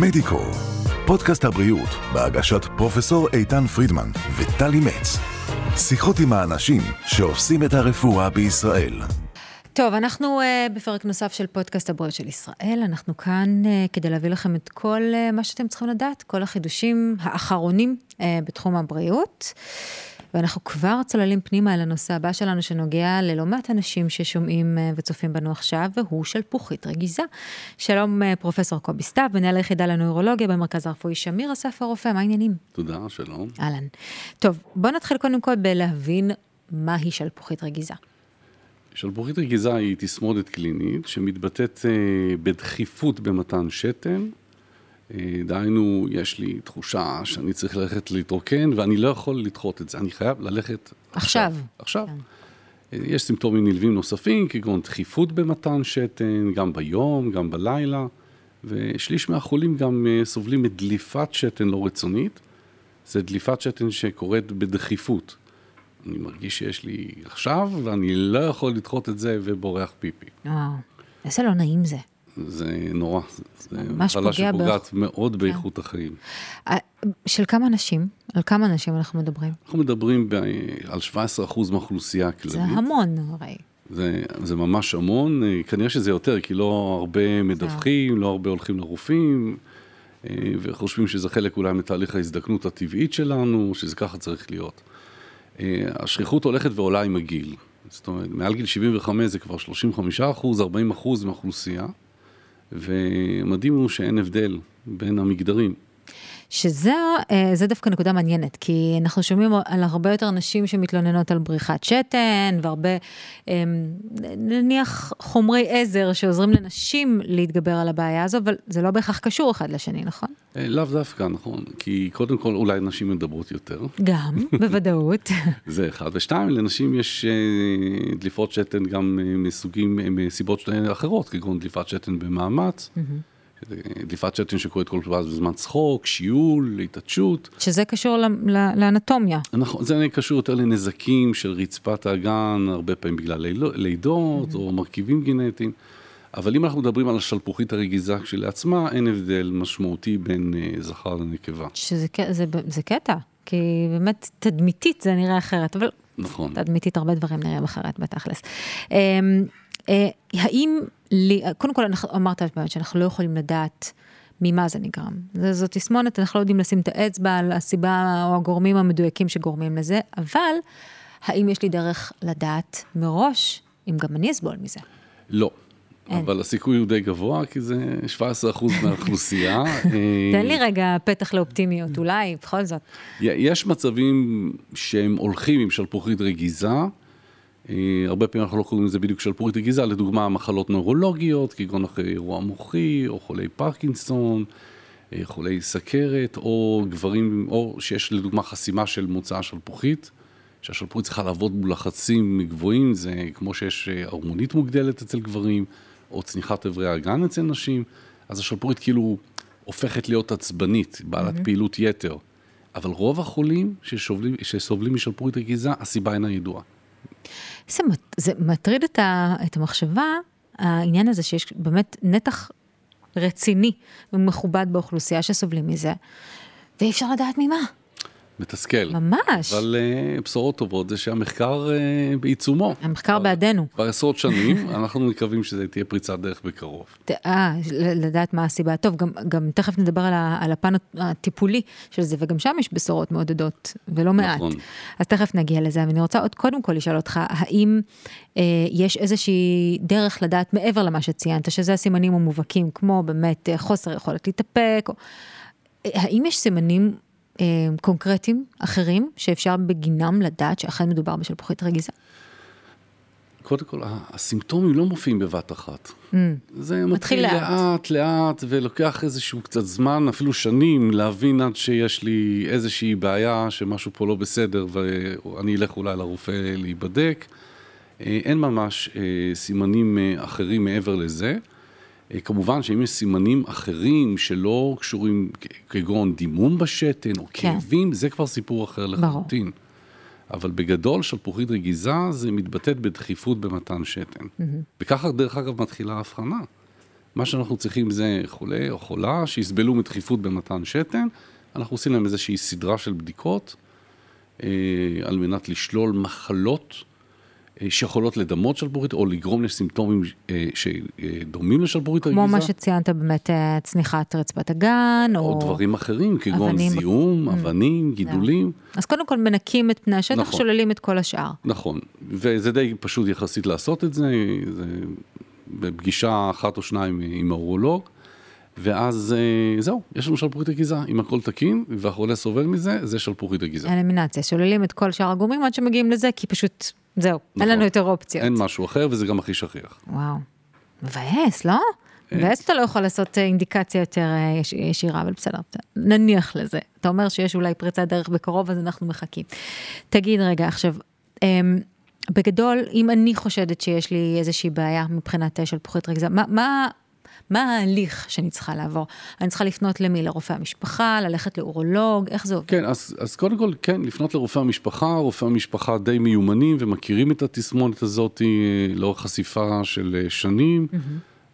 מדיקו, פודקאסט הבריאות בהגשת פרופסור איתן פרידמן וטלי מצ. שיחות עם האנשים שעושים את הרפואה בישראל. טוב, אנחנו uh, בפרק נוסף של פודקאסט הבריאות של ישראל. אנחנו כאן uh, כדי להביא לכם את כל uh, מה שאתם צריכים לדעת, כל החידושים האחרונים uh, בתחום הבריאות. ואנחנו כבר צוללים פנימה אל הנושא הבא שלנו, שנוגע ללא מעט אנשים ששומעים אה, וצופים בנו עכשיו, והוא של פוחית רגיזה. שלום, אה, פרופסור קובי סתיו, מנהל היחידה לנוירולוגיה במרכז הרפואי שמיר, אסף הרופא, מה העניינים? תודה, שלום. אהלן. טוב, בואו נתחיל קודם כל בלהבין מהי שלפוחית רגיזה. שלפוחית רגיזה היא תסמונת קלינית שמתבטאת אה, בדחיפות במתן שתן, דהיינו, יש לי תחושה שאני צריך ללכת להתרוקן, ואני לא יכול לדחות את זה, אני חייב ללכת עכשיו. עכשיו. כן. אה, יש סימפטומים נלווים נוספים, כגון דחיפות במתן שתן, גם ביום, גם בלילה, ושליש מהחולים גם אה, סובלים מדליפת שתן לא רצונית. זה דליפת שתן שקורית בדחיפות. אני מרגיש שיש לי עכשיו, ואני לא יכול לדחות את זה ובורח פיפי. וואו, איזה לא נעים זה. זה נורא, זה ממש פוגע שפוגעת באיכ... מאוד כן. באיכות החיים. אה, של כמה אנשים? על כמה אנשים אנחנו מדברים? אנחנו מדברים ב... על 17% מהאוכלוסייה הכללית. זה המון, הרי. זה, זה ממש המון, אה, כנראה שזה יותר, כי לא הרבה מדווחים, לא הרבה הולכים לרופאים, אה, וחושבים שזה חלק אולי מתהליך ההזדקנות הטבעית שלנו, שזה ככה צריך להיות. השכיחות הולכת ועולה עם הגיל. זאת אומרת, מעל גיל 75 זה כבר 35 אחוז, 40 אחוז מהאוכלוסייה. ומדהים הוא שאין הבדל בין המגדרים. שזה אה, דווקא נקודה מעניינת, כי אנחנו שומעים על הרבה יותר נשים שמתלוננות על בריחת שתן, והרבה, אמ, נניח חומרי עזר שעוזרים לנשים להתגבר על הבעיה הזו, אבל זה לא בהכרח קשור אחד לשני, נכון? אה, לאו דווקא, נכון, כי קודם כל אולי נשים מדברות יותר. גם, בוודאות. זה אחד. ושתיים, לנשים יש אה, דליפות שתן גם מסוגים, מסיבות אחרות, כגון דליפת שתן במאמץ. דליפת שתן שקורית כל פעם בזמן צחוק, שיעול, התעטשות. שזה קשור לאנטומיה. נכון, זה קשור יותר לנזקים של רצפת האגן, הרבה פעמים בגלל לידות mm-hmm. או מרכיבים גנטיים. אבל אם אנחנו מדברים על השלפוחית הרגיזה כשלעצמה, אין הבדל משמעותי בין uh, זכר לנקבה. שזה זה, זה קטע, כי באמת תדמיתית זה נראה אחרת, אבל... נכון. תדמיתית הרבה דברים נראים אחרת בתכלס. אה, האם, לי, קודם כל אמרת באמת שאנחנו לא יכולים לדעת ממה זה נגרם. זו תסמונת, אנחנו לא יודעים לשים את האצבע על הסיבה או הגורמים המדויקים שגורמים לזה, אבל האם יש לי דרך לדעת מראש אם גם אני אסבול מזה? לא. אין. אבל הסיכוי הוא די גבוה, כי זה 17% מהאוכלוסייה. תן לי רגע פתח לאופטימיות, אולי, בכל זאת. יש מצבים שהם הולכים עם שלפוחית רגיזה, אה, הרבה פעמים אנחנו לא קוראים לזה בדיוק של פורית רגיזה, לדוגמה מחלות נוירולוגיות, כגון אחרי אירוע מוחי, או חולי פרקינסון, אה, חולי סכרת, או גברים, או שיש לדוגמה חסימה של מוצאה שלפוחית, שהשלפוחית צריכה לעבוד מול לחצים גבוהים, זה כמו שיש אה, הרמונית מוגדלת אצל גברים, או צניחת אברי האגן אצל נשים, אז השלפוחית כאילו הופכת להיות עצבנית, בעלת mm-hmm. פעילות יתר. אבל רוב החולים שסובלים, שסובלים משלפוחית רגיזה, הסיבה אינה ידועה. זה, זה מטריד את, ה, את המחשבה, העניין הזה שיש באמת נתח רציני ומכובד באוכלוסייה שסובלים מזה, ואי אפשר לדעת ממה. מתסכל. ממש. אבל uh, בשורות טובות זה שהמחקר uh, בעיצומו. המחקר בעדנו. כבר עשרות שנים, אנחנו מקווים שזה תהיה פריצת דרך בקרוב. אה, לדעת מה הסיבה. טוב, גם, גם תכף נדבר על, ה, על הפן הטיפולי של זה, וגם שם יש בשורות מעודדות, ולא מעט. נכון. אז תכף נגיע לזה, ואני רוצה עוד קודם כל לשאול אותך, האם אה, יש איזושהי דרך לדעת מעבר למה שציינת, שזה הסימנים המובהקים, כמו באמת אה, חוסר יכולת להתאפק, או... אה, האם יש סימנים אה, קונקרטיים אחרים שאפשר בגינם לדעת שאכן מדובר בשלפוחית רגיזה? קודם כל, הסימפטומים לא מופיעים בבת אחת. Mm. זה מתחיל לאט. לאט, לאט, ולוקח איזשהו קצת זמן, אפילו שנים, להבין עד שיש לי איזושהי בעיה, שמשהו פה לא בסדר, ואני אלך אולי לרופא להיבדק. אה, אין ממש אה, סימנים אחרים מעבר לזה. אה, כמובן שאם יש סימנים אחרים שלא קשורים, כגון דימום בשתן או כן. כאבים, זה כבר סיפור אחר לחלוטין. אבל בגדול שלפוחית רגיזה זה מתבטאת בדחיפות במתן שתן. Mm-hmm. וככה דרך אגב מתחילה ההבחנה. מה שאנחנו צריכים זה חולה או חולה שיסבלו מדחיפות במתן שתן, אנחנו עושים להם איזושהי סדרה של בדיקות אה, על מנת לשלול מחלות שיכולות לדמות שלפוחית או לגרום לסימפטומים אה, שדומים לשלפוחית רגיזה. כמו מה שציינת באמת, אה, צניחת רצפת הגן, או... או דברים אחרים, כגון אבנים... זיהום, mm. אבנים, גידולים. אז קודם כל מנקים את פני השטח, נכון. שוללים את כל השאר. נכון, וזה די פשוט יחסית לעשות את זה, זה בפגישה אחת או שניים עם האורולוג. ואז זהו, יש לנו שלפוחית רגיזה, אם הכל תקין והחולה סובל מזה, זה שלפוחית רגיזה. אלימינציה, שוללים את כל שאר הגורמים עד שמגיעים לזה, כי פשוט זהו, נכון. אין לנו יותר אופציות. אין משהו אחר וזה גם הכי שכיח. וואו, מבאס, לא? מבאס שאתה לא יכול לעשות אה, אינדיקציה יותר אה, ישירה, אבל בסדר, נניח לזה. אתה אומר שיש אולי פריצת דרך בקרוב, אז אנחנו מחכים. תגיד רגע, עכשיו, אמ, בגדול, אם אני חושדת שיש לי איזושהי בעיה מבחינת של פוחית רגזה, מה, מה, מה ההליך שאני צריכה לעבור? אני צריכה לפנות למי? לרופא המשפחה, ללכת לאורולוג, איך זה עובד? כן, אז, אז קודם כל, כן, לפנות לרופא המשפחה, רופא המשפחה די מיומנים ומכירים את התסמונת הזאת אה, לאורך חשיפה של אה, שנים. Mm-hmm.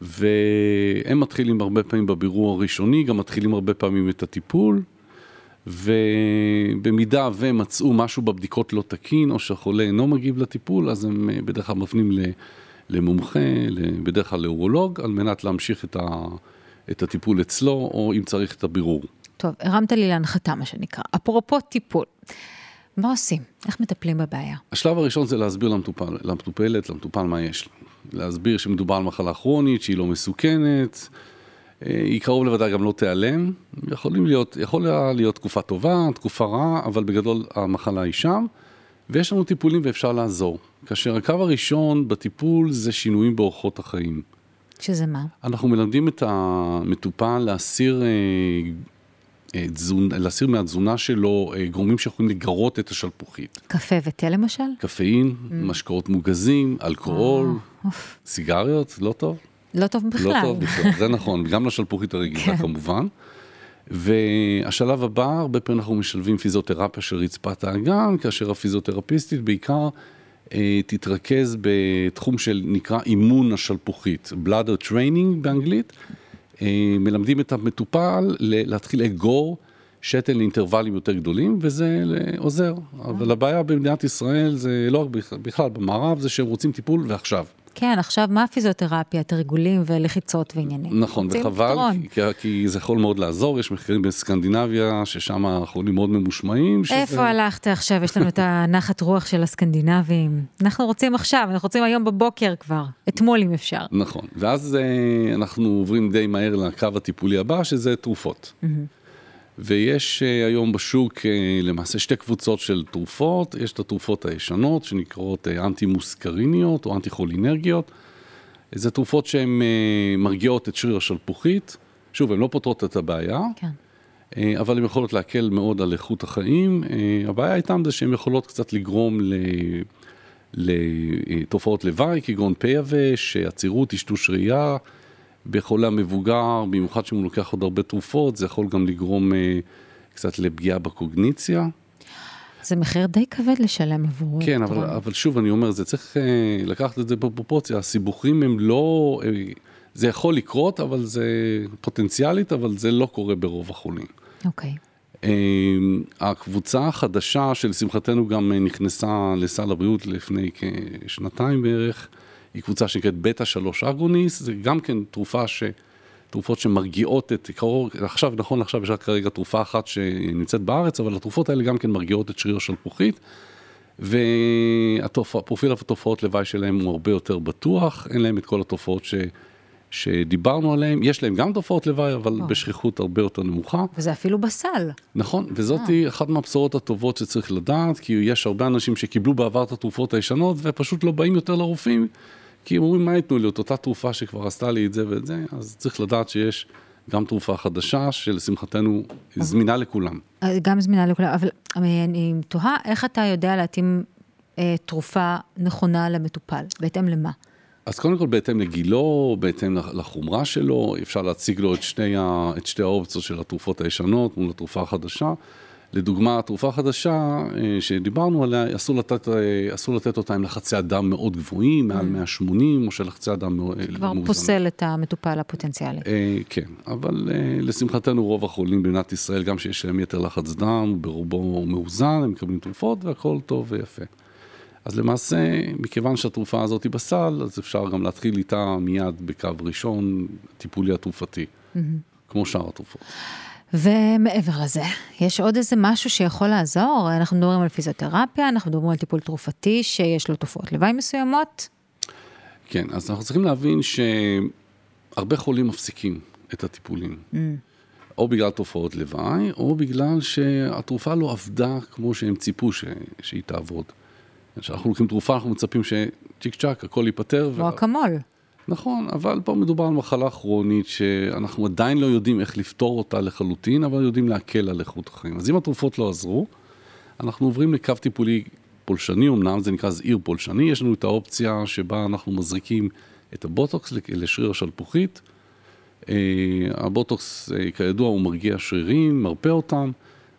והם מתחילים הרבה פעמים בבירור הראשוני, גם מתחילים הרבה פעמים את הטיפול, ובמידה ומצאו משהו בבדיקות לא תקין, או שהחולה אינו מגיב לטיפול, אז הם אה, בדרך כלל מפנים למומחה, בדרך כלל לאורולוג, על מנת להמשיך את, ה, את הטיפול אצלו, או אם צריך את הבירור. טוב, הרמת לי להנחתה, מה שנקרא. אפרופו טיפול, מה עושים? איך מטפלים בבעיה? השלב הראשון זה להסביר למטופל, למטופלת, למטופל מה יש לה. להסביר שמדובר על מחלה כרונית, שהיא לא מסוכנת, אה, היא קרוב לוודאי גם לא תיעלם. יכולים להיות, יכולה להיות תקופה טובה, תקופה רעה, אבל בגדול המחלה היא שם. ויש לנו טיפולים ואפשר לעזור. כאשר הקו הראשון בטיפול זה שינויים באורחות החיים. שזה מה? אנחנו מלמדים את המטופל להסיר, אה, אה, תזונ... להסיר מהתזונה שלו אה, גורמים שיכולים לגרות את השלפוחית. קפה ותה למשל? קפאין, mm. משקאות מוגזים, אלכוהול, oh, סיגריות, לא טוב. לא טוב בכלל. לא טוב בכלל, זה נכון, גם לשלפוחית הרגילה כן. כמובן. והשלב הבא, הרבה פעמים אנחנו משלבים פיזיותרפיה של רצפת האגן, כאשר הפיזיותרפיסטית בעיקר אה, תתרכז בתחום של נקרא אימון השלפוחית, bladder training באנגלית. אה, מלמדים את המטופל להתחיל לאגור שתן לאינטרוולים יותר גדולים, וזה עוזר. אבל הבעיה במדינת ישראל זה לא רק בכלל, במערב, זה שהם רוצים טיפול ועכשיו. כן, עכשיו מה הפיזיותרפיה, תרגולים ולחיצות ועניינים? נכון, וחבל, כי, כי זה יכול מאוד לעזור, יש מחקרים בסקנדינביה, ששם החולים מאוד ממושמעים. שזה... איפה הלכת עכשיו? יש לנו את הנחת רוח של הסקנדינבים. אנחנו רוצים עכשיו, אנחנו רוצים היום בבוקר כבר, אתמול אם אפשר. נכון, ואז אה, אנחנו עוברים די מהר לקו הטיפולי הבא, שזה תרופות. Mm-hmm. ויש אה, היום בשוק אה, למעשה שתי קבוצות של תרופות, יש את התרופות הישנות שנקראות אה, אנטי מוסקריניות או אנטי חולינרגיות. זה תרופות שהן מרגיעות את שריר השלפוחית, שוב, הן לא פותרות את הבעיה, כן. אבל הן יכולות להקל מאוד על איכות החיים. הבעיה איתן זה שהן יכולות קצת לגרום ל... לתופעות לוואי, כגון פה יבש, עצירות, טשטוש ראייה. בחולה מבוגר, במיוחד שאם הוא לוקח עוד הרבה תרופות, זה יכול גם לגרום אה, קצת לפגיעה בקוגניציה. זה מחיר די כבד לשלם עבור... כן, אבל, אבל שוב, אני אומר, זה צריך אה, לקחת את זה בפרופורציה. הסיבוכים הם לא... אה, זה יכול לקרות, אבל זה פוטנציאלית, אבל זה לא קורה ברוב החולים. אוקיי. אה, הקבוצה החדשה, שלשמחתנו גם נכנסה לסל הבריאות לפני כשנתיים בערך, היא קבוצה שנקראת בטא 3 אגוניס, זה גם כן תרופה ש... תרופות שמרגיעות את, קרוב, עכשיו, נכון עכשיו יש רק כרגע תרופה אחת שנמצאת בארץ, אבל התרופות האלה גם כן מרגיעות את שריר השלפוחית, והפרופיל התופעות לוואי שלהם הוא הרבה יותר בטוח, אין להם את כל התופעות ש... שדיברנו עליהם, יש להם גם תופעות לוואי, אבל או. בשכיחות הרבה יותר נמוכה. וזה אפילו בסל. נכון, וזאת אה. אחת מהבשורות הטובות שצריך לדעת, כי יש הרבה אנשים שקיבלו בעבר את התרופות הישנות, ופשוט לא באים יותר לרופאים, כי הם אומרים, מה ייתנו לי? את אותה תרופה שכבר עשתה לי את זה ואת זה, אז צריך לדעת שיש גם תרופה חדשה, שלשמחתנו זמינה לכולם. אה, גם זמינה לכולם, אבל אני תוהה, איך אתה יודע להתאים אה, תרופה נכונה למטופל? בהתאם למה? אז קודם כל בהתאם לגילו, בהתאם לחומרה שלו, אפשר להציג לו את שני, ה, את שתי האופציות של התרופות הישנות מול התרופה החדשה. לדוגמה, תרופה חדשה אה, שדיברנו עליה, אסור לתת, אה, אסור לתת אותה עם לחצי הדם מאוד גבוהים, מעל 180, mm. או שלחצי הדם מאוזן. כבר פוסל את המטופל הפוטנציאלי. כן, אבל לשמחתנו רוב החולים במדינת ישראל, גם שיש להם יתר לחץ דם, ברובו מאוזן, הם מקבלים תרופות והכל טוב ויפה. אז למעשה, מכיוון שהתרופה הזאת היא בסל, אז אפשר גם להתחיל איתה מיד בקו ראשון, טיפולי התרופתי, mm-hmm. כמו שאר התרופות. ומעבר לזה, יש עוד איזה משהו שיכול לעזור? אנחנו מדברים על פיזיותרפיה, אנחנו מדברים על טיפול תרופתי שיש לו תופעות לוואי מסוימות. כן, אז אנחנו צריכים להבין שהרבה חולים מפסיקים את הטיפולים. Mm. או בגלל תופעות לוואי, או בגלל שהתרופה לא עבדה כמו שהם ציפו ש... שהיא תעבוד. כשאנחנו לוקחים תרופה, אנחנו מצפים שצ'יק צ'אק, הכל ייפתר. כמו אקמול. נכון, אבל פה מדובר על מחלה כרונית שאנחנו עדיין לא יודעים איך לפתור אותה לחלוטין, אבל יודעים להקל על איכות החיים. אז אם התרופות לא עזרו, אנחנו עוברים לקו טיפולי פולשני, אמנם זה נקרא זעיר פולשני, יש לנו את האופציה שבה אנחנו מזריקים את הבוטוקס לשריר השלפוחית. אה, הבוטוקס, אה, כידוע, הוא מרגיע שרירים, מרפא אותם,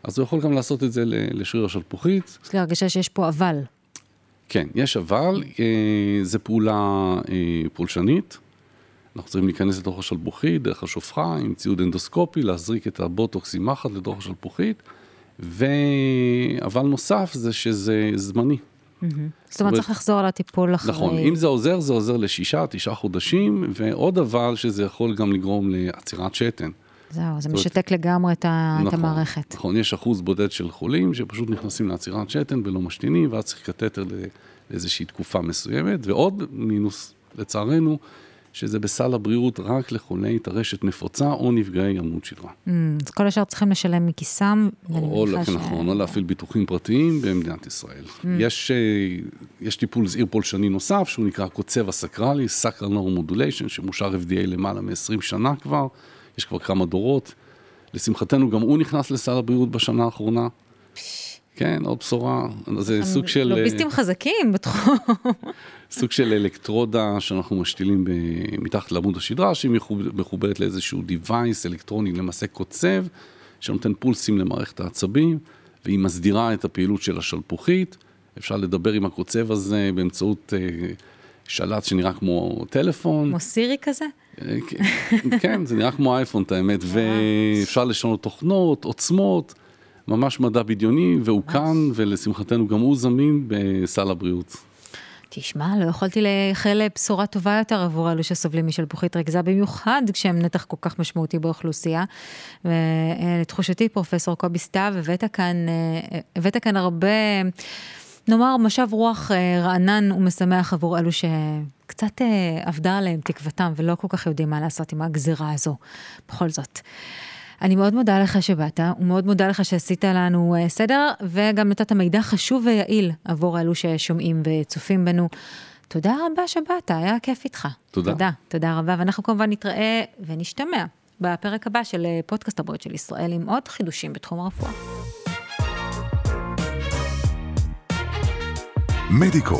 אז הוא יכול גם לעשות את זה לשריר השלפוחית. יש לי הרגשה שיש פה אבל. כן, יש אבל, אה, זו פעולה אה, פולשנית. אנחנו צריכים להיכנס לתוך השלפוחית, דרך השופחה, עם ציוד אנדוסקופי, להזריק את הבוטוקס עם מחט לתוך השלפוחית, ואבל נוסף זה שזה זמני. זאת אומרת, צריך לחזור על הטיפול אחרי... נכון, אם זה עוזר, זה עוזר לשישה, תשעה חודשים, ועוד אבל שזה יכול גם לגרום לעצירת שתן. זהו, זה משתק לגמרי את, נכון, את המערכת. נכון, יש אחוז בודד של חולים שפשוט נכנסים לעצירת שתן ולא משתינים, ואז צריך קטטר לאיזושהי תקופה מסוימת, ועוד מינוס, לצערנו, שזה בסל הבריאות רק לחולי טרשת נפוצה או נפגעי עמוד שדרה. Mm, אז כל השאר צריכים לשלם מכיסם. או, או ש... נכון, או להפעיל ביטוחים פרטיים במדינת ישראל. Mm. יש, אה, יש טיפול זעיר פולשני נוסף, שהוא נקרא קוצב הסקרלי, סקרל נור מודוליישן, שמאושר FDA למעלה מ-20 שנה כבר. יש כבר כמה דורות. לשמחתנו גם הוא נכנס לסל הבריאות בשנה האחרונה. כן, עוד בשורה, זה סוג של... לוביסטים חזקים בתחום. סוג של אלקטרודה שאנחנו משתילים מתחת לעמוד השדרה, שהיא מחוברת לאיזשהו device אלקטרוני, למעשה קוצב, שנותן פולסים למערכת העצבים, והיא מסדירה את הפעילות של השלפוחית. אפשר לדבר עם הקוצב הזה באמצעות אה, שלט שנראה כמו טלפון. כמו סירי כזה? כן, זה נראה כמו אייפון, את האמת, ואפשר לשנות תוכנות, עוצמות, ממש מדע בדיוני, והוא כאן, ולשמחתנו גם הוא זמין בסל הבריאות. תשמע, לא יכולתי לאחל בשורה טובה יותר עבור אלו שסובלים משלפוחית רגזה, במיוחד כשהם נתח כל כך משמעותי באוכלוסייה. ולתחושתי, פרופסור קובי סתיו, הבאת כאן, אה, הבאת כאן הרבה... נאמר, משב רוח אה, רענן ומשמח עבור אלו שקצת אה, אבדה עליהם תקוותם ולא כל כך יודעים מה לעשות עם הגזירה הזו, בכל זאת. אני מאוד מודה לך שבאת, ומאוד מודה לך שעשית לנו אה, סדר, וגם נתת מידע חשוב ויעיל עבור אלו ששומעים וצופים בנו. תודה רבה שבאת, היה כיף איתך. תודה. תודה, תודה רבה, ואנחנו כמובן נתראה ונשתמע בפרק הבא של פודקאסט הבריאות של ישראל עם עוד חידושים בתחום הרפואה. מדיקו,